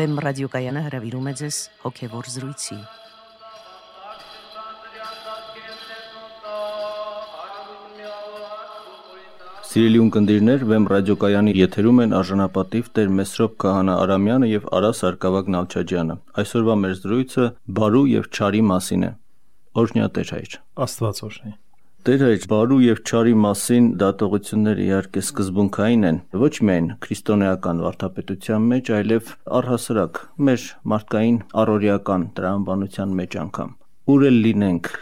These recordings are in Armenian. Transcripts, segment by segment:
Վեմ ռադիոկայանը հրավիրում է ձեզ հոգևոր զրույցի։ Սիրելի ունկնդիրներ, Վեմ ռադիոկայանի եթերում են արժանապատիվ Տեր Մեսրոպ Քահանա Արամյանը եւ Արա Սարգսակ Նալչաջյանը։ Այսօրվա մեր զրույցը բարու եւ չարի մասին է։ Օրհնյա Տեր հայր։ Աստված օրհնի։ Տեր հայր, բարու եւ չարի մասին դատողությունները իհարկե սկզբունքային են, ոչ միայն քրիստոնեական վարդապետության մեջ, այլև առհասարակ մեր մարդկային առօրյական տրամաբանության մեջ անգամ։ Ուր էլ լինենք,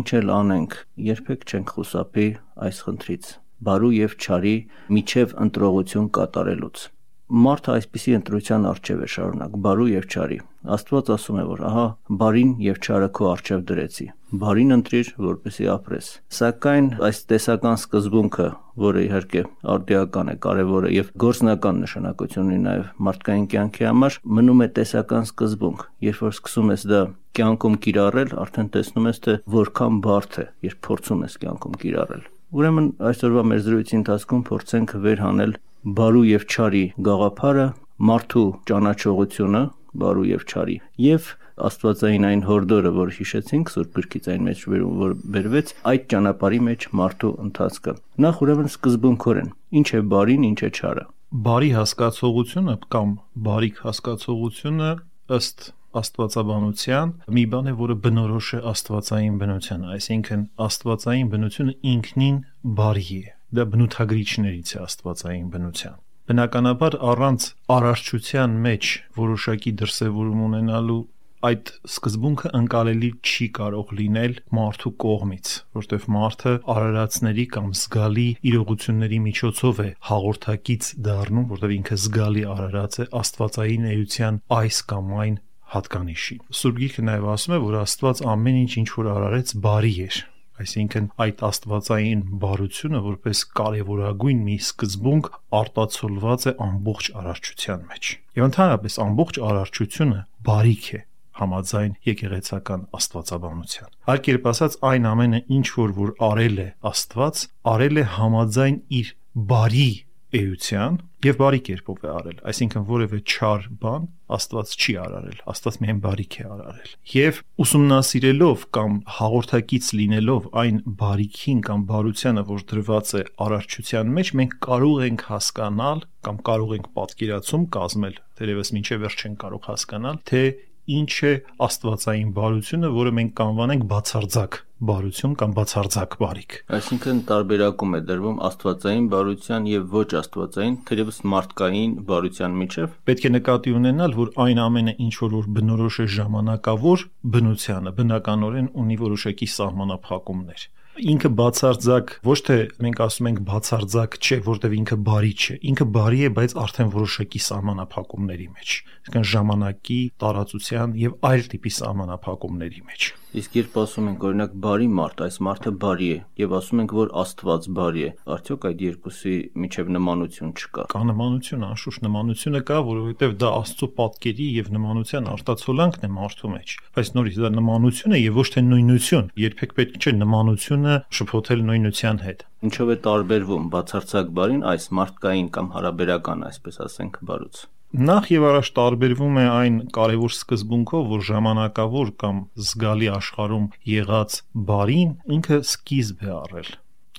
ինչ էլ անենք, երբեք չենք խուսափի այս խնդրից բարու եւ չարի միջև ընտրողություն կատարելուց Մարդը այսպիսի ընտրության արժև է շարունակ՝ բարու եւ չարի։ Աստված ասում է, որ ահա բարին եւ չարը քո արժև դրեցի։ Բարին ընտրիր, որպեսի ապրես։ Սակայն այս տեսական սկզբունքը, որը իհարկե արդիական է, կարևոր է եւ գործնական նշանակություն ունի նաեւ մարդկային կյանքի համար, մնում է տեսական սկզբունք։ Երբ որ սկսում ես դա կյանքում կիրառել, արդեն տեսնում ես, թե որքան բարդ է, երբ փորձում ես կյանքում կիրառել։ Ուրեմն այսօրվա մեր զրույցի ընթացքում փորձենք վերհանել բարու եւ չարի գաղափարը, մարդու ճանաչողությունը բարու եւ չարի եւ աստվածային այն հորդորը, որ հիշեցինք Սուրբ Գրքից այն մեջ որ բերվեց այդ ճանապարհի մեջ մարդու ընթացքը։ Նախ ուրեմն սկզբունքորեն, ինչ է բարին, ինչ է չարը։ Բարի հասկացողությունը կամ բարիք հասկացողությունը ըստ աստվածաբանության մի բան է, որը բնորոշ է աստվածային բնությանը, այսինքն աստվածային բնությունը ինքնին բարի է դա բնութագրիչներից է աստվածային բնության բնականաբար առանց արարչության մեջ որոշակի դրսևորում ունենալու այդ սկզբունքը ընկալելի չի կարող լինել մարդու կողմից, որտեղ մարդը արարածների կամ զգալի իրողությունների միջոցով է հաղորդակից դառնում, որտեղ ինքը զգալի արարած է աստվածային էության այս կամ այն հատկանիշի։ Սուրբ Գիրքը նաև ասում է, որ Աստված ամեն ինչ ինչ որ արարեց բարի էր, Այսինքն այդ աստվածային բարությունը որպես կարևորագույն մի սկզբունք արտացոլված է ամբողջ արարչության մեջ։ Եվ ընդհանրապես ամբողջ արարչությունը բարիք է համաձայն եկեղեցական աստվածաբանության։ Այլ կերպ ասած, այն ամենը ինչ որ որ արել է Աստված, արել է համաձայն իր բարի էության եւ բարի կերպով է արել, այսինքն որևէ չար բան Աստված չի արարել, Աստված միայն բարիք է արարել։ Եվ ուսումնասիրելով կամ հաղորդակից լինելով այն բարիքին կամ բարությանը, որ դրված է արարչության մեջ, մենք կարող ենք հասկանալ կամ կարող ենք պատկերացում կազմել, թերևս մինչև վերջ չենք կարող հասկանալ, թե ինչ է աստվածային բարությունը, որը մենք կանվանենք բացարձակ բարություն կամ բացարձակ բարիք։ Այսինքն տարբերակում է դրվում աստվածային բարության եւ ոչ աստվածային, թերևս մարդկային բարության միջև։ Պետք է նկատի ունենալ, որ այն ամենը ինչ որ որ բնորոշ է ժամանակավոր բնությանը, բնականորեն ունի որոշակի սահմանափակումներ ինքը բացարձակ ոչ թե մենք ասում ենք բացարձակ չէ, որտեվ ինքը բարի չէ։ Ինքը բարի է, բայց արդեն որոշակի սահմանափակումների մեջ, այսինքն ժամանակի, տարածության եւ այլ տիպի սահմանափակումների մեջ։ Իսկ երբ ասում ենք օրինակ բարի մարդ, այս մարդը բարի է եւ ասում ենք որ Աստված բարի է, արդյոք այդ երկուսի միջև նմանություն չկա։ Կա նմանություն, անշուշտ նմանությունը կա, որովհետեւ դա Աստծո պատկերի եւ նմանության արտացոլանքն է մարդու մեջ։ Բայց նորից դա նմանություն է եւ ոչ թե նույնություն։ Երբեք պետք չէ նմանությունը շփոթել նույնության հետ։ Ինչով է տարբերվում բացարձակ բարին այս մարդկային կամ հարաբերական, այսպես ասենք, բարուց։ Նախ եւ առաջ տարբերվում է այն կարևոր սկզբունքով, որ ժամանակավոր կամ զգալի աշխարհում եղած բարին ինքը սկիզբ է առել։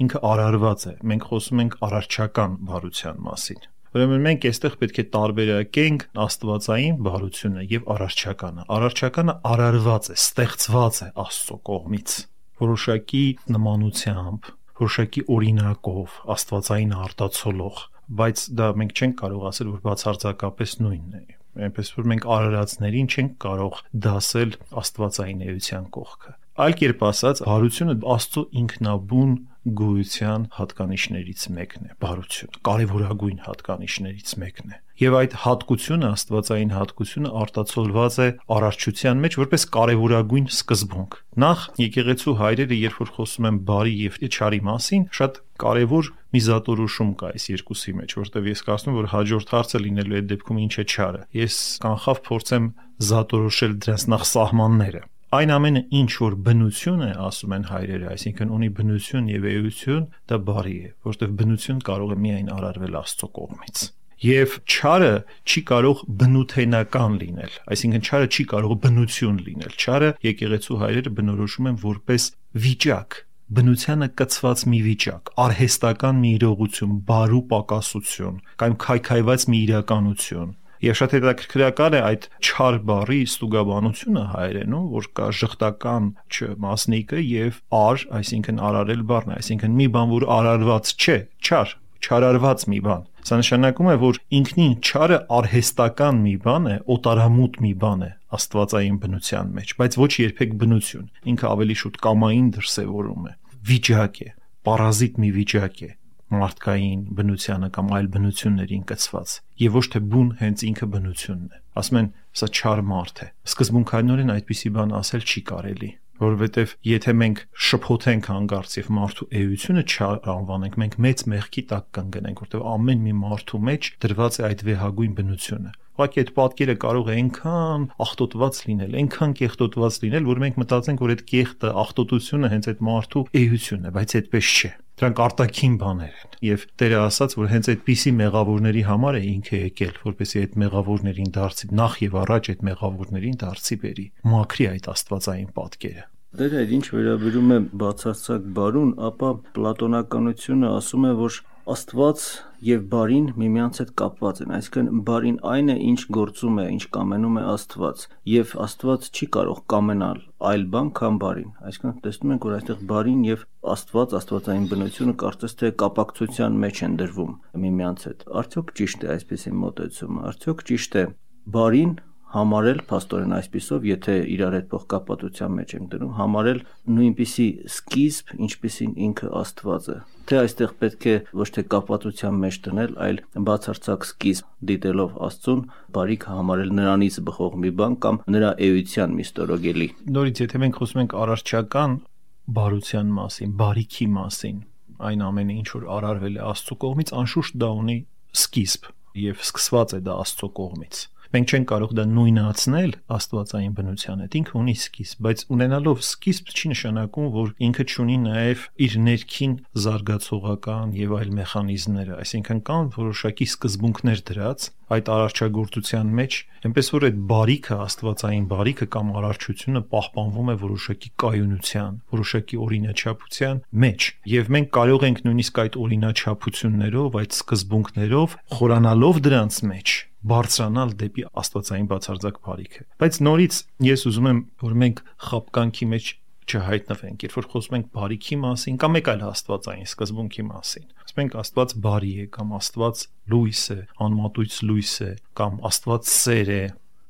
Ինքը արարված է։ Մենք խոսում ենք արարչական բարության մասին։ Ուրեմն մենք այստեղ պետք է տարբերակենք աստվածային բարությունը եւ արարչականը։ Արարչականը արարված է, ստեղծված է Աստծո կողմից որոշակի նմանությամբ, որոշակի օրինակով, աստվածային արտացոլող բայց դա մենք չենք կարող ասել, որ բացարձակապես նույնն է այնպես որ մենք արարածներին չենք կարող դասել աստվածային էության կողքը այլ կերպ ասած բարությունը աստծո ինքնաբուն գոյության հատկանիշներից մեկն է բարություն կարևորագույն հատկանիշներից մեկն է եւ այդ հատկությունը աստվածային հատկությունը արտացոլված է արարչության մեջ որպես կարևորագույն սկզբունք նախ եկեղեցու հայրերը երբ որ խոսում են բարի եւ չարի մասին շատ կարևոր մի զատորոշում կա այս երկուսի մեջ, որտեվ ես կարծում եմ, որ հաջորդ հարցը լինելու է դեպքում ինչ է չարը։ Ես կանխավ փորձեմ զատորոշել դրանց նախ սահմանները այն ամենը ինչ որ բնություն է ասում են հայրերը, այսինքն ունի բնություն եւ էություն, դա բարի է, որովհետեւ բնություն կարող է միայն արարվել Աստծո կողմից։ Եվ ճարը չի կարող բնութենական լինել, այսինքն ճարը չի կարող բնություն լինել։ Ճարը եկեղեցու հայրերը բնորոշում են որպես վիճակ, բնությանը կծված մի վիճակ, արհեստական մի իրողություն, բարու պակասություն կամ քայքայված մի իրականություն։ Եվ շատ հետաքրքրական է այդ չար բառի ստուգաբանությունը հայերենում, որ կա ժխտական չ մասնիկը եւ ար, այսինքն արարել բառն է, այսինքն մի բան, որ արարված չէ, չար, չարարված մի բան։ Սա նշանակում է, որ ինքնին չարը արհեստական մի բան է, օտարամուտ մի բան է աստվածային բնության մեջ, բայց ոչ երբեք բնություն։ Ինքը ավելի շուտ կամային դրսևորում է։ Վիճակ է, պարազիտ մի վիճակ է մարդկային բնությանը կամ այլ բնություններին կցված եւ ոչ թե բուն հենց ինքը բնությունն է ասում են սա չար մարդ է սկզբունքայինորեն այդպիսի բան ասել չի կարելի որովհետև եթե մենք շփոթենք հանգարց եւ մարդու էությունը չանվանենք, մենք մեծ մեղքի տակ կընկնենք, որտեղ ամեն մի մարդու մեջ դրված է այդ վեհագույն բնությունը։ Ուղղակի այդ պատկերը կարող է այնքան ախտոտված լինել, այնքան կեղտոտված լինել, որ մենք մտածենք, որ այդ կեղտը, ախտոտությունը հենց այդ մարդու էությունն է, բայց այդպես չէ դրանք արտաքին բաներ են եւ Տերը ասաց որ հենց այդպիսի մեղավորների համար է ինքը եկել որպեսզի այդ մեղավորներին դարձի նախ եւ առաջ այդ մեղավորներին դարձի բերի մաքրի այդ աստվածային պատկերը Դերը ինչ վերաբերում է բացարձակ բարուն, ապա պլատոնականությունը ասում է, որ Աստված եւ բարին միմյանց հետ կապված են, այսինքն բարին այն է, ինչ գործում է, ինչ կամենում է Աստված, եւ Աստված չի կարող կամենալ այլ բան, քան բարին։ Այսինքն տեսնում ենք, որ այստեղ բարին եւ Աստված, Աստվածային բնությունը կարծես թե կապակցության մեջ են դրվում միմյանց հետ։ Արդյոք ճիշտ է այսպեսի մոտեցումը։ Արդյոք ճիշտ է բարին համարել փաստորեն այսպիսով, եթե իրար հետ փոխկապատության մեջ ենք դնում, համարել նույնպիսի սկիզբ, ինչպիսին ինքը Աստված է։ Թե այստեղ պետք է ոչ թե կապատության մեջ դնել, այլ բացարձակ սկիզբ դիտելով Աստծուն, բարիք համարել նրանից բխող մի բան կամ նրա էության մի ստորոգելի։ Նորից եթե մենք խոսում ենք առարչական բարության մասին, բարիքի մասին, այն ամենը ինչ որ արարվել է Աստծո կողմից, անշուշտ դա ունի սկիզբ եւ սկսված է դա Աստծո կողմից Մենք չենք կարող դա նույնացնել աստվածային բնության հետ։ Ինքը ունի սկիզբ, բայց ունենալով սկիզբ չի նշանակում, որ ինքը չունի նաև իր ներքին զարգացողական եւ այլ մեխանիզմները, այսինքն կան որոշակի սկզբունքներ դրած այդ արարչագործության մեջ, այնպես որ այդ բարիքը, աստվածային բարիքը կամ արարչությունը պահպանվում է որոշակի կայունության, որոշակի օրինաչափության մեջ, եւ մենք կարող ենք նույնիսկ այդ օրինաչափություններով, այդ սկզբունքներով խորանալով դրանց մեջ բարձրանալ դեպի աստվածային բացարձակ բարիքը։ Բայց նորից ես ուզում եմ, որ մենք խապկանքի մեջ չհայտնվենք, երբ որ խոսում ենք բարիքի մասին կամ մեկ այլ աստվածային սկզբունքի մասին։ Ասում ենք Աստված բարի է կամ Աստված լույս է, անմատույց լույս է կամ Աստված սեր է։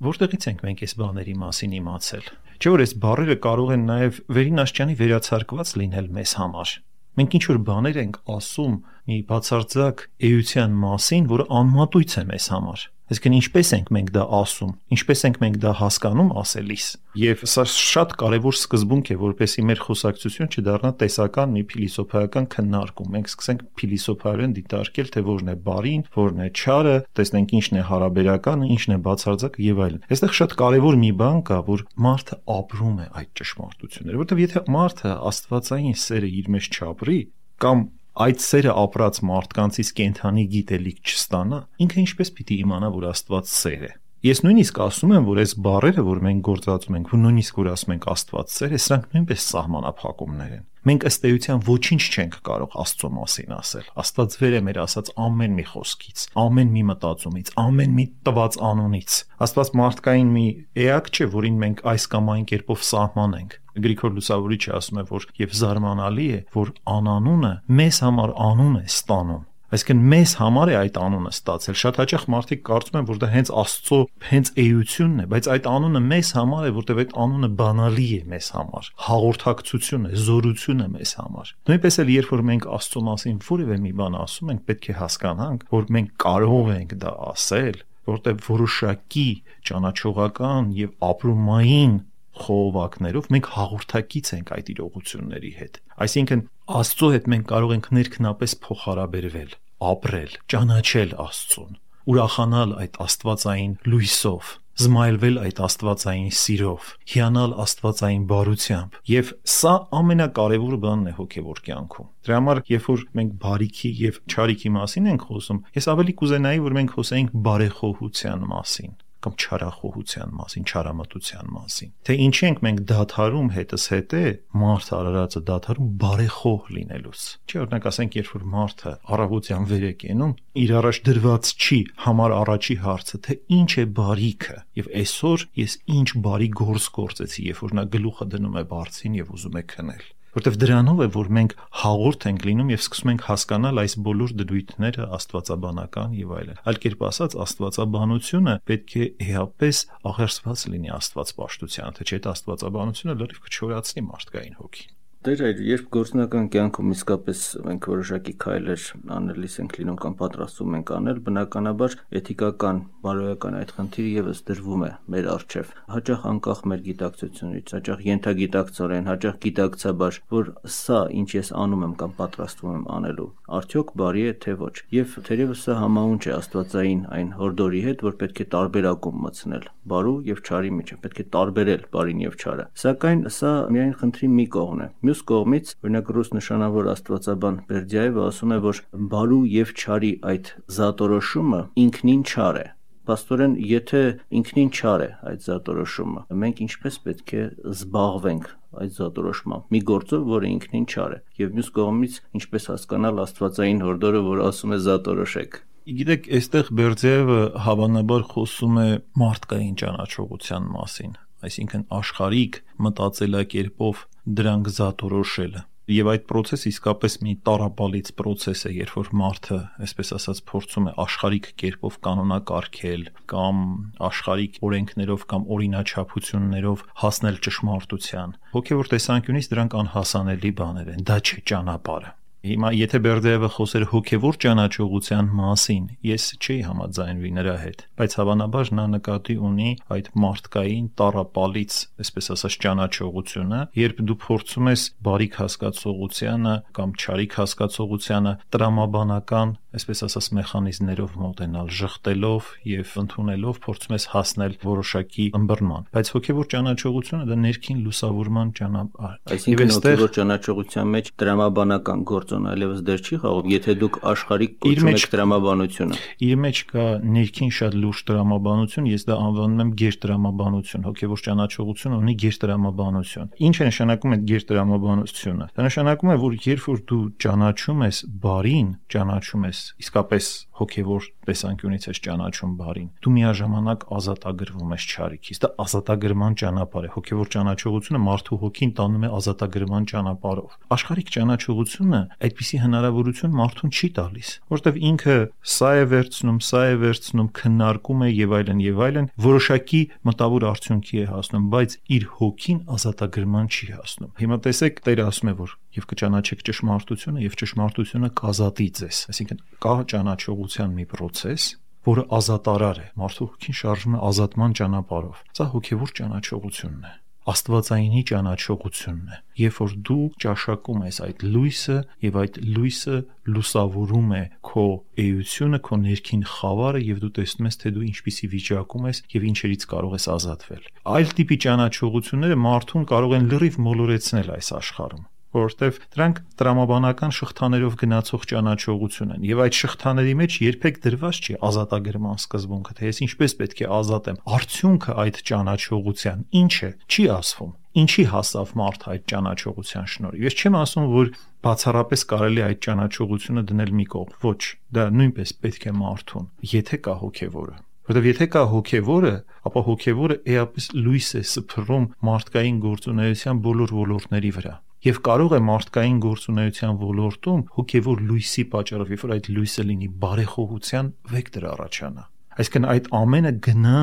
Որտեղից ենք մենք այս բաների մասին իմացել։ Չէ՞ որ այս բառերը կարող են նաև վերին աշճանի վերացարկված լինել մեզ համար։ Մենք ինչ որ բաներ ենք ասում մի բացարձակ էության մասին, որը անմատույց է մեզ համար Այսինքն ինչպես ենք մենք դա ասում, ինչպես ենք մենք դա հասկանում ասելիս։ Եվ սա շատ կարևոր սկզբունք է, որպեսզի մեր խոսակցություն չդառնա տեսական մի փիլիսոփայական քննարկում։ Մենք սկսենք փիլիսոփայորեն դիտարկել, թե որն է բարին, որն է չարը, տեսնենք ինչն է հարաբերականը, ինչն է բացարձակ եւ այլն։ Այստեղ շատ կարևոր մի բան կա, որ մարդը ապրում է այդ ճշմարտությունները, որովհետեւ եթե մարդը աստվածային սերը իր մեջ չապրի, կամ այդ սերը ապրած մարդկանցից կենթանի գիտելիք չստանա, ինքը ինչպես պիտի իմանա, որ Աստված սեր է։ Ես նույնիսկ ասում եմ, որ այս բառերը, որ մենք գործածում ենք, որ նույնիսկ որ ասում ենք Աստված սեր սրանք նույնպես սահմանափակումներ են։ Մենք ըստ էության ոչինչ չենք կարող Աստծո մասին ասել։ Աստված վեր է մեր ասած ամեն մի խոսքից, ամեն մի մտածումից, ամեն մի տված անունից։ Աստված մարդկային մի էակ չէ, որին մենք այս կամ այն կերպով սահմանենք։ Գրիգոր Լուսավորիչը ասում է, որ եւ զարմանալի է, որ անանունը մեզ համար անուն է ստանում Այսինքն մեզ համար է այդ անունը ստացել։ Շատ հաճախ մարդիկ կարծում են, որ դա հենց Աստծո հենց էությունն է, բայց այդ անունը մեզ համար է, որտեղ այդ անունը բանալի է մեզ համար։ Հաղորդակցություն է, զորություն է մեզ համար։ Նույնպես էլ երբ որ մենք Աստծո մասին որևէ մի բան ասում ենք, պետք է հասկանանք, որ մենք կարող ենք դա ասել, որտեղ որոշակի ճանաչողական եւ ապրումային խողովակներով մենք հաղորդակից ենք այդ իրողությունների հետ։ Այսինքն Աստծո հետ մենք կարող ենք ներքնապես փոխհարաբերվել, ապրել, ճանաչել Աստծուն, ուրախանալ այդ աստվածային լույսով, զմայլվել այդ աստվածային սիրով, հիանալ աստվածային բարությամբ, եւ սա ամենակարևոր բանն է հոգեվոր կյանքում։ Դրա համար, երբ որ մենք բարիքի եւ չարիքի մասին ենք խոսում, ես ավելի կուզենայի, որ մենք խոսեինք բարեխոհության մասին կամ չարախոհության մասին, չարամտության մասին։ Թե ինչի ենք մենք դադարում հետս հետե մարդ արարածը դադարում բարեխոհ լինելուց։ Չի օրինակ ասենք, երբ որ մարդը առավոտյան վեր է կենում, իր առաջ դրված չի համար առաջի հարցը, թե ինչ է բարիքը։ Եվ այսօր ես ինչ բարի գործ գործեցի, երբ որ նա գլուխը դնում է բարձին եւ ուզում է քնել որտեվ դրանով է որ մենք հաղորդ ենք լինում եւ սկսում ենք հասկանալ այս բոլոր դրույթները աստվածաբանական եւ այլն։ Այլ կերպ ասած աստվածաբանությունը պետք է էապես աղերսված լինի աստվածպաշտության, թե չէ այդ աստվածաբանությունը լրիվ կչորացնի մարդկային հոգին։ Դեր այլ երբ գործնական կյանքում իսկապես մենք որոշակի քայլեր անելիս ենք լինում կամ պատրաստվում ենք անել, բնականաբար էթիկական, բարոյական այդ խնդիրը եւս դրվում է մեր առջև։ Հաճախ անկախ մեր գիտակցությունից, հաճախ յենթագիտակցորեն, հաճախ գիտակցաբար, որ սա ինչ ես անում եմ կամ պատրաստվում եմ անելու, արդյոք բարի է թե ոչ։ Եվ թերևս սա համաունչ է Աստվածային այն հորդորի հետ, որ պետք է տարբերակում մտցնել բարու եւ չարի միջև, պետք է տարբերել բարին եւ չարը։ Սակայն սա միայն խնդրի մի կողմն է։ Մյուս կողմից, օրինակ ռուս նշանավոր աստվածաբան Բերդյաևը ասում է, որ բարու եւ չարի այդ զատորոշումը ինքնին չար է Պաստորեն, եթե ինքնին չար է այդ զատորոշումը, մենք ինչպես պետք է զբաղվենք այդ զատորոշմամբ մի գործով, որը ինքնին չար է։ Եվ մյուս կողմից ինչպես հասկանալ Աստվածային հորդորը, որ ասում է զատորոշեք։ Գիտեք, այստեղ Բերձեևը հավանաբար խոսում է մարդկային ճանաչողության մասին, այսինքն աշխարհիկ մտածելակերպով դրանք զատորոշելը Եվ այդ process իսկապես մի տարապալից process է, երբ որ մարդը, այսպես ասած, փորձում է աշխարհիկ կերպով կանոնակարգել կամ աշխարհիկ օրենքներով կամ օրինաչափություններով հասնել ճշմարտության։ Հոգևոր տեսանկյունից դրանք անհասանելի բաներ են, դա չէ ճանապարհը։ Հիմա եթե Բերդեևը խոսեր հոգևոր ճանաչողության մասին, ես չէի համաձայնվի նրա հետ, բայց հավանաբար նա նկատի ունի այդ մարդկային տարապալից, այսպես ասած, ճանաչողությունը, երբ դու փորձում ես բարիք հասկացողությանը կամ չարիք հասկացողությանը տրամաբանական այսպես ասած մեխանիզմներով մոտենալ, շղթելով եւ ընդունելով փորձում ես հասնել որոշակի ըմբռնման։ Բայց հոգեվոր ճանաչողությունը դա ներքին լուսավորման ճանապարհ։ Այսինքն հոգեվոր ճանաչողության մեջ դրամաբանական գործոն այլևս դեր չի խաղում, եթե դուք աշխարհիկ կոչում եք դրամաբանությունը։ Իր մեջ կա ներքին շատ լուրջ դրամաբանություն, ես դա անվանում եմ գերդրամաբանություն։ Հոգեվոր ճանաչողությունը ունի գերդրամաբանություն։ Ինչ է նշանակում այդ գերդրամաբանությունը։ Դա նշանակում է, որ երբ որ դու ճանաչում ես բարին, ճանաչում ես իսկապես հոգևոր տեսանկյունից ես ճանաչում բարին դու միաժամանակ ազատագրվում ես չարիքից դա ազատագրման ճանապարհ է հոգևոր ճանաչողությունը մարդու հոգին տանում է ազատագրման ճանապարհով աշխարհիկ ճանաչողությունը այդպիսի հնարավորություն մարդուն չի տալիս որովհետև ինքը սա է վերցնում սա է վերցնում քննարկում է եւ այլն եւ այլն որոշակի մտավոր արդյունքի է հասնում բայց իր հոգին ազատագրման չի հասնում հիմա տեսեք Տերը ասում է որ եւ կճանաչեք ճշմարտությունը եւ ճշմարտությունը կազատի ձեզ այսինքն կա ճանաչողության մի process, որը ազատարար է։ Մարդու հոգին շարժվում է ազատման ճանապարհով։ Սա հոգևոր ճանաչողությունն է աստվածայինի ճանաչողությունն է երբ որ դու ճաշակում ես այդ լույսը եւ այդ լույսը լուսավորում է քո էությունը քո ներքին խավարը եւ դու տեսնում ես թե դու ինչպիսի վիճակում ես եւ ինչերից կարող ես ազատվել այլ տիպի ճանաչողությունները մարդուն կարող են լրիվ մոլորեցնել այս աշխարհում որովհետև դրանք տրամաբանական շղթաներով գնացող ճանաչողություն են եւ այդ շղթաների մեջ երբեք դրված չի ազատագրման սկզբունքը թե ես ինչպես պետք է ազատեմ արդյունքը այդ ճանաչողության ինչ է չի ասվում ինչի հասավ մարդ այդ ճանաչողության շնորհիվ ես չեմ ասում որ բացառապես կարելի այդ ճանաչողությունը դնել մի կողմ ոչ դա նույնպես պետք է մարդուն եթե կա հոգեվորը Որտեւ եթե կա հոգեվորը, ապա հոգեվորը էապես լույս է սփռում մարդկային գործունեության բոլոր ոլորտների վրա եւ կարող է մարդկային գործունեության ոլորտում հոգեվոր լույսի պատճառով, երբ որ այդ լույսը լինի բարեխոհության վեկտոր առաջանա։ Այսինքն այդ ամենը գնա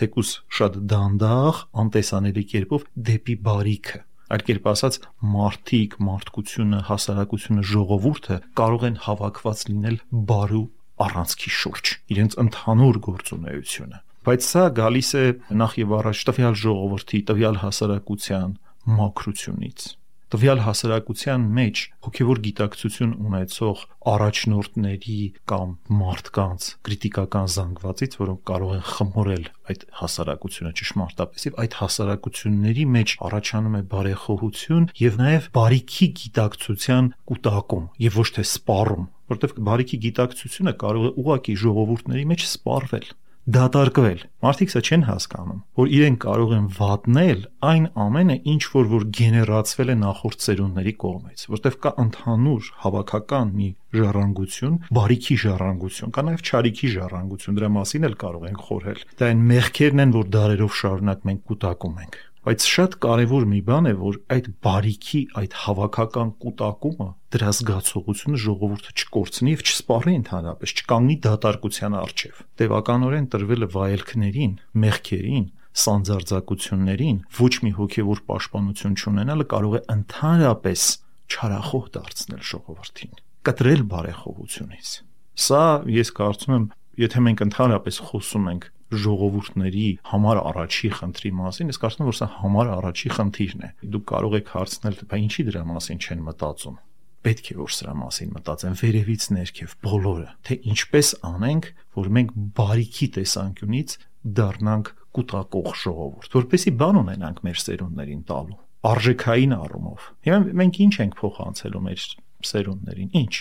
թեկուս շատ դանդաղ, անտեսանելի կերպով դեպի բարիքը։ Այլ կերպ ասած, մարդիկ, մարդկությունը, հասարակությունը, ժողովուրդը կարող են հավաքված լինել բարու առանցքի շուրջ, իրենց ընդհանուր գործունեությունը։ Բայց սա գալիս է նախ եւ առաջ տվյալ ժողովրդի, տվյալ հասարակության մաքրությունից տվյալ հասարակության մեջ հոգևոր գիտակցություն ունեցող առաջնորդների կամ մարդկանց քրիտիկական զանգվածից, որոնք կարող են խմորել այդ հասարակությունը ճշմարտապես, եւ այդ հասարակությունների մեջ առաջանում է բարեխոհություն եւ նաեւ բարիքի գիտակցության կուտակում եւ ոչ թե սպառում, որտեղ բարիքի գիտակցությունը կարող է ուղակի ժողովուրդների մեջ սպառվել դատարկվել։ Մարդիկ սա չեն հասկանում, որ իրենք կարող են վատնել այն ամենը, ինչ որ որ գեներացվել է նախորդ ծերունների կողմից, որտեղ կա ընդհանուր հավաքական մի ժառանգություն, բարիքի ժառանգություն, կա նաև չարիքի ժառանգություն, դրա մասին էլ կարող ենք խորհել։ Դա այն մեղքերն են, որ դարերով շարունակ մենք կուտակում ենք։ Բայց շատ կարևոր մի բան է, որ այդ բարիքի, այդ հավաքական կൂട്ടակումը դրա զգացողությունը ժողովուրդը չկորցնի եւ չսպառի ընդհանրապես, չկանգնի դատարկության առջև։ Տևականորեն տրվելը վայելքներին, մեղքերին, սանձարձակություններին ոչ մի հոգևոր պաշտպանություն չունենալը կարող է ընդհանրապես չարախոհ դարձնել ժողովրդին, կտրել բարեխոհությունից։ Սա ես կարծում եմ, եթե մենք ընդհանրապես խոսում ենք ժողովուրդների համար առաջի խնդրի մասին, ես կարծում եմ, որ սա համար առաջի խնդիրն է։ Դուք կարող եք հարցնել, բա ինչի դրա մասին չեն մտածում պետք է որ սրա մասին մտածեն վերևից ներքև բոլորը թե ինչպես անենք որ մենք բարիքի տեսանկյունից դառնանք կուտակող ժողովուրդ որպեսի բան ունենանք մեր սերունդներին տալու արժեքային առումով հիմա մենք ինչ ենք փոխանցելու մեր սերունդներին ինչ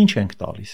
ինչ ենք տալիս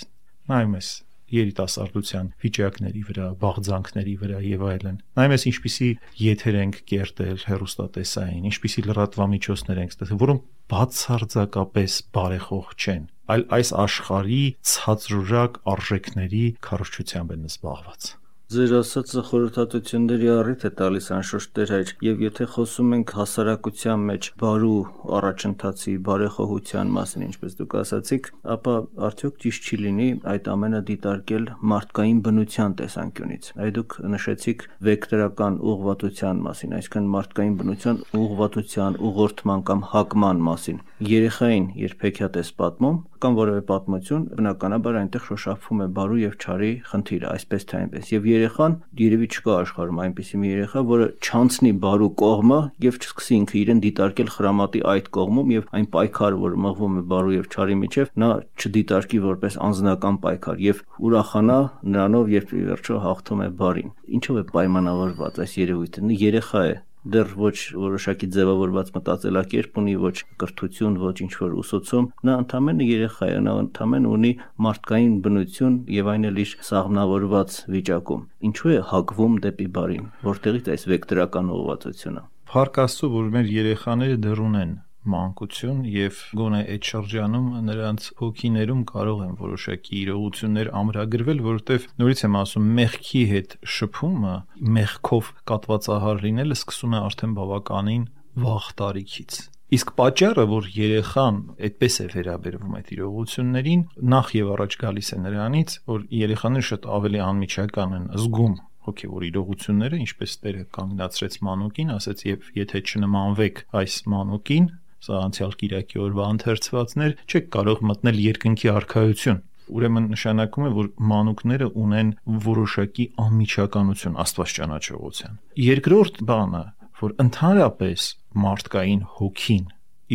նայում ես երիտասարդության վիճակների վրա, բաղձանքների վրա եւ այլն։ Նայում ես ինչպիսի եթեր ենք կերտել հերոստատեսային, ինչպիսի լրատվամիջոցներ ենք ստեղծել, որոնք բացարձակապես բարեխոհ չեն, այլ այս աշխարհի ցածրուրակ արժեքների քարոշչությամբ են զբաղված ձեր ասածը խորհրդատությունների առիթ է տալիս անշուշտ Տեր հայր, եւ եթե խոսում ենք հասարակության մեջ բարու առաջընթացի, բարեխոհության մասին, ինչպես դուք ասացիք, ապա արդյոք ճիշտ չի լինի այդ ամենը դիտարկել մարդկային բնության տեսանկյունից։ Այ դուք նշեցիք վեկտորական ուղղվածության մասին, այսինքն մարդկային բնության ուղղվածության, ուղղորդման կամ հակման մասին։ Երեխային երբ հեքիաթ ես պատմում, կամ որևէ պատմություն, բնականաբար այնտեղ շոշափվում է բարու եւ չարի խնդիրը, այսպես թե այնպես։ Եվ երեխան երևի չկա աշխարհում այնպիսի մի երեխա, որը չանցնի բարու կողմը եւ չսկսի ինքը իրեն դիտարկել խրամատի այդ կողմում եւ այն պայքարը, որ մղվում է բարու եւ չարի միջև, նա չդիտարկի որպես անձնական պայքար եւ ուրախանա նրանով, երբ ի վերջո հաղթում է բարին։ Ինչով է պայմանավորված այս երևույթը։ Երեխա է, դեռ ոչ որոշակի ձևավորված մտածելակերպ ունի, ոչ կրթություն, ոչ ինչ որ ուսուցում, նա ընդամենը երեխա է, նա ընդամենը ունի մարդկային բնություն եւ այն էլ իր սաղմնավորված վիճակում։ Ինչու է հակվում դեպի բարին, որտեղից այս վեկտորական ուղղվածությունը։ Փառք Աստծո, որ մեր երեխաները դեռ ունեն մանկություն եւ գոնե այդ շրջանում նրանց հոգիներում կարող են որոշակի իրողություններ ամրագրվել, որովհետեւ նորից եմ ասում, մեղքի հետ շփումը, մեղքով կատվածահար լինելը սկսում է արդեն բավականին վաղ տարիքից։ Իսկ պատճառը, որ երեխան այդպես է վերաբերվում այդ իրողություններին, նախ եւ առաջ գալիս է նրանից, որ երեխաները շատ ավելի անմիջական են զգում հոգևոր իրողությունները, ինչպես Տերը կանգնացրեց մանուկին, ասաց եւ եթե չնմանվեք այս մանուկին, սա անցյալ Կիրակի օրվա ընթերցվածներ, չեք կարող մտնել երկնքի արքայություն ուրեմն նշանակում է որ մանուկները ունեն որոշակի անմիջականություն աստված ճանաչողության երկրորդ բանը որ ընդհանրապես մարդկային հոգին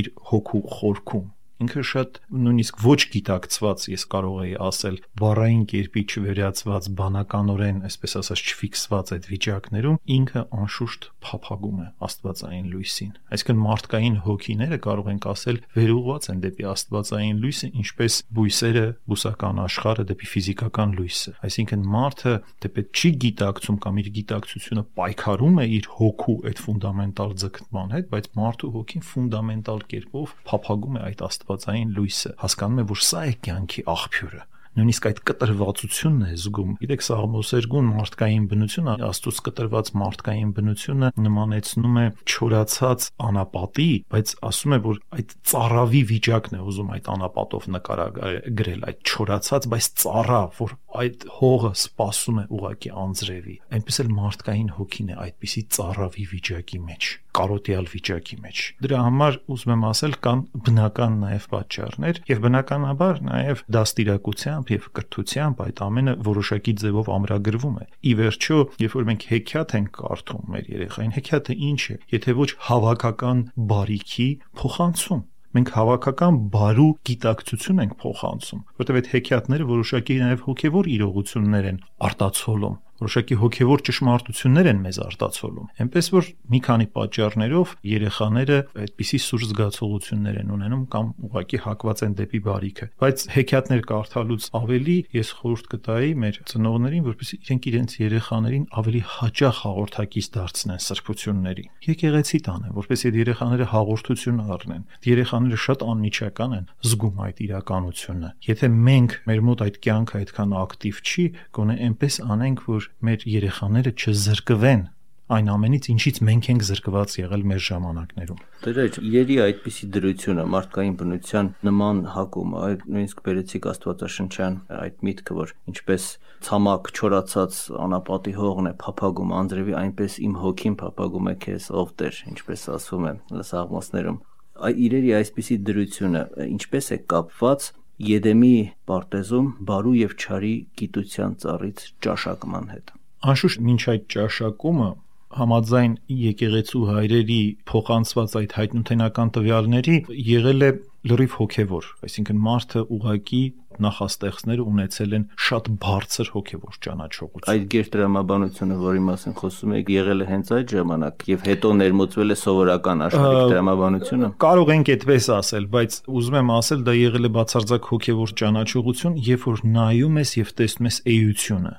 իր հոգու խորքում ինքը շատ նույնիսկ ոչ գիտակցված, ես կարող եի ասել, բառային կերպի չվերացված, բանականորեն, այսպես ասած, չֆիքսված այդ վիճակներում ինքը անշուշտ փափագում է աստվածային լույսին։ Այսինքն մարդկային հոգիները կարող ենք ասել վերուղված են դեպի աստվածային լույսը, ինչպես բույսերը բուսական աշխարհը դեպի ֆիզիկական լույսը։ Այսինքն մարդը դեպի չի գիտակցում կամ իր գիտակցությունը պայքարում է իր հոգու այդ ֆունդամենտալ ձգտման հետ, բայց մարդու հոգին ֆունդամենտալ կերպով փափագում է այդ աստված աստվածային լույսը, հասկանում է, որ սա է կյանքի աղբյուրը։ Նույնիսկ այդ կտրվածությունն է զգում։ Գիտեք, Սաղմոս 2-ն մարդկային բնությունը, Աստծոս կտրված մարդկային բնությունը նմանեցնում է չորացած անապատի, բայց ասում է, որ այդ ծառավի վիճակն է ուզում այդ անապատով նկարագրել, այդ չորացած, բայց ծառա, որ այդ հողը սпасում է ուղակի անձրևի։ Այնպես էլ մարդկային հոգին է այդպիսի ծառավի վիճակի մեջ կարոտիալ վիճակի մեջ։ Դրա համար ուզում եմ ասել կան բնական նաև պատճառներ եւ բնականաբար նաև դաստիարակությամբ եւ կրթությամբ այդ ամենը որոշակի ձևով ամրագրվում է։ Ի վերջո, երբ որ մենք հեքիաթ ենք կարդում մեր երեխային, հեքիաթը ինչ է, եթե ոչ հավաքական բարիքի փոխանցում Մենք հավաքական բարու գիտակցություն ենք փոխանցում, որտեղ այդ հեքիաթները որոշակի նաև հոգևոր իրողություններ են արտացոլում որոշակի հոգևոր ճշմարտություններ են մեզ արտացոլում։ Էնպես որ մի քանի պատճառներով երեխաները այդպիսի սուր զգացողություններ են ունենում կամ ուղղակի հակված են դեպի բարիքը։ Բայց հեքիաթներ կարդալուց ավելի ես խորհուրդ կտայի մեր ծնողներին, որպեսզի իրենք իրենց երեխաներին ավելի հաճախ հաղորդակից դարձնեն սրբությունների։ Եկեղեցի տանեն, որպեսզի այդ երեխաները հաղորդություն առնեն։ Երեխաները շատ անմիջական են զգում այդ իրականությունը։ Եթե մենք մեր մոտ այդ կյանքը այդքան ակտիվ չի, գոնե այնպես անենք, որ մեր երեխաները չզրկվեն այն ամենից, ինչից մենք ենք զրկված եղել մեր ժամանակներում։ Դրեջ, երի այդպիսի դրությունը մարդկային բնության նման հակում, այդ նույնիսկ բերեցիկ Աստվածաշնչյան այդ միտքը, որ ինչպես ցամաք չորացած անապատի հողն է փափագում անձրևի, այնպես իմ հոգին փափագում է քեզ, ով Տեր, ինչպես ասվում է Սաղմոսներում։ Այ իրերի այսպիսի դրությունը ինչպես է կապված Եդեմի պարտեզում բարու եւ չարի գիտության ծառից ճաշակման հետ։ Անշուշտ ոչ այդ ճաշակումը համաձայն եկեղեցու հայրերի փոխանցված այդ հայտնութենական տվյալների եղել է լրիվ հոգևոր, այսինքն մարդը ուղակի նախաստեղծները ունեցել են շատ բարձր հոգևոր ճանաչողություն։ Այդ գերտրամաբանությունը, որի մասին խոսում եք, եղել է հենց այդ ժամանակ եւ հետո ներմուծվել է սովորական աշխարհիկ տրամաբանությունը։ Կարող ենք այդպես ասել, բայց ուզում եմ ասել, դա եղել է բացարձակ հոգևոր ճանաչողություն, երբ որ նայում ես եւ տեսնում ես էությունը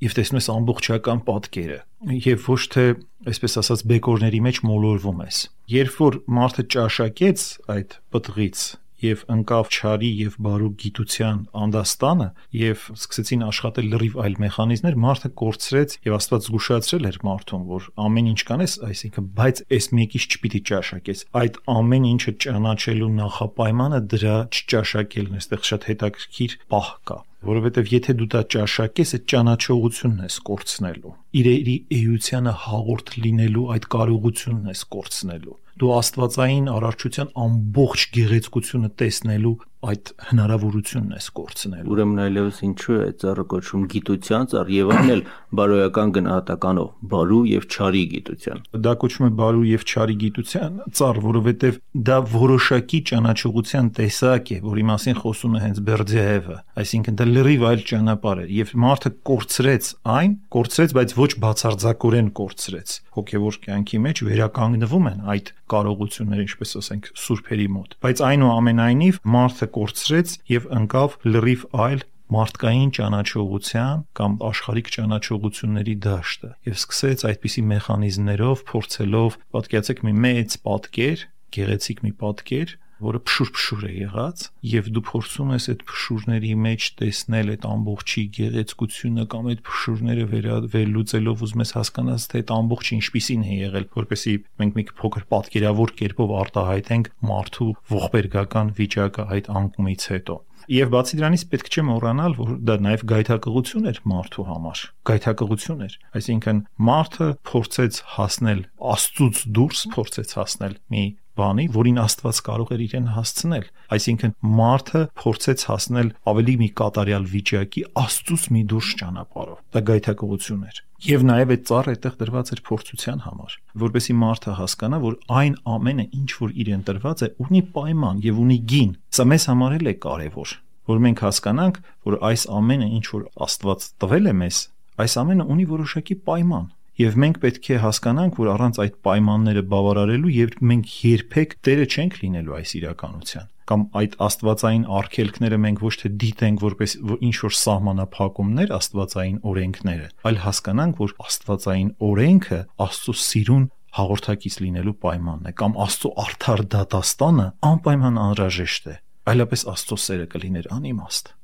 եւ տեսնում ես ամբողջական պատկերը եւ ոչ թե այսպես ասած բեկորների մեջ մոլորվում ես երբ որ մարդը ճաշակեց այդ պտղից եւ ընկավ ճարի եւ բարու գիտության անդաստանը եւ սկսեցին աշխատել լրիվ այլ մեխանիզմներ, մարդը կորցրեց եւ Աստված զգուշացրել էր մարդուն, որ ամեն ինչ կանես, այսինքն բայց այս մեկից չպիտի ճաշակես։ Այդ ամեն ինչը ճանաչելու նախապայմանը դրա չճաշակելն է, այստեղ շատ հետաքրքիր պահ կա որովհետև եթե դու դա ճաշակես, այդ ճանաչողությունն ես կորցնելու։ Իրերի էությանը հաղորդ լինելու այդ կարողությունն ես կորցնելու դու աստվածային արարչության ամբողջ գեղեցկությունը տեսնելու այդ հնարավորությունն ես կորցնել։ Ուրեմն այլևս ինչու է ծառը կոչվում գիտության ծառ եւ այն էլ բարոյական գնահատականով, բարու եւ չարի գիտության։ Դա կոչվում է բարու եւ չարի գիտության ծառ, որովհետեւ դա որոշակի ճանաչողության տեսակ է, որի մասին խոսում է հենց Բերդիևը, այսինքն դա լրիվ այլ ճանապարհ է եւ մարդը կորցրեց այն, կորցրեց, բայց ոչ բացարձակորեն կորցրեց։ Հոգեվոր կյանքի մեջ վերականգնվում են այդ կարողությունները, ինչպես ասենք, սուրբերի մոտ։ Բայց այնուամենայնիվ մարդը կորցրեց եւ ընկավ լրիվ այլ մարդկային ճանաչողության կամ աշխարհիկ ճանաչողությունների դաշտը եւ սկսեց այդպիսի մեխանիզմներով փորձելով պատկերացեք մի մեծ պատկեր, գեղեցիկ մի պատկեր, որը փշուր-փշուր է եղած եւ դու փորձում ես այդ փշուրների մեջ տեսնել այդ ամբողջի գեղեցկությունը կամ այդ փշուրները վերլուծելով ուզում ես հասկանալ թե այդ ամբողջը ինչպիսին է եղել որպեսզի մենք մի փոքր պատկերավոր կերպով արտահայտենք մարդու ողբերգական վիճակը այդ անկումից հետո Եվ բացի դրանից պետք չէ մոռանալ, որ դա նաև գայթակղություն էր մարդու համար։ Գայթակղություն էր, այսինքն մարդը փորձեց հասնել Աստծուց դուրս, փորձեց հասնել մի բանի, որին Աստված կարող էր իրեն հասցնել։ Այսինքն մարդը փորձեց հասնել ավելի մի կատարյալ վիճակի Աստծուց մի դուրս ճանապարհով։ Դա գայթակղություն էր։ Եվ նաև այդ ծառը այդտեղ դրված էր փորձության համար, որովհետեւ մարդը հասկանա, որ այն ամենը, ինչ որ իրեն տրված է, ունի պայման եւ ունի գին։ Սա մեզ համար էլ է կարեւոր, որ մենք հասկանանք, որ այս ամենը, ինչ որ Աստված տվել է մեզ, այս ամենը ունի որոշակի պայման Եվ մենք պետք է հասկանանք, որ առանց այդ պայմանները բավարարելու եւ մենք երբեք տերը չենք լինելու այս իրականության կամ այդ աստվածային արգելքները մենք ոչ թե դիտենք որպես ինչ որ սահմանափակումներ աստվածային օրենքները, այլ հասկանանք, որ աստվածային օրենքը Աստծո սիրուն հաղորդակից լինելու պայմանն է կամ Աստծո արդար դատաստանը անպայման անհրաժեշտ է այլապես Աստծո սերը կլիներ անիմաստ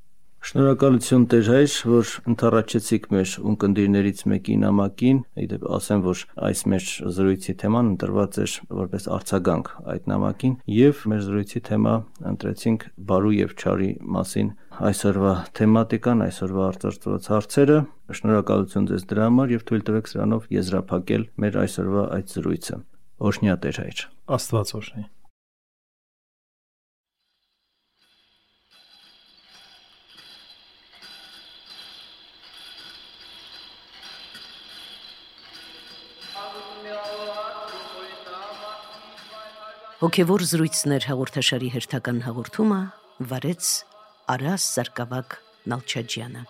Շնորհակալություն Տեր հայր, որ ընթառաջեցիք մեր ունկնդիրներից մեկի նամակին։ Իդեպ ասեմ, որ այս մեր զրույցի թեման ընտրված էր որպես արձագանք այդ նամակին եւ մեր զրույցի թեմա ընտրեցինք բարու եւ չարի մասին այսօրվա թեմատիկան, այսօրվա արտարծված հարցերը։ Շնորհակալություն ձեզ դրա համար եւ թույլ տվեք սրանով եզրափակել մեր այսօրվա այդ զրույցը։ Օրհնյա Տեր հայր։ Աստված օրհնի։ Հոգևոր զրույցներ հաղորդաշարի հերթական հաղորդումը վարեց Արաս Սարգսակ Նալչաջյանը։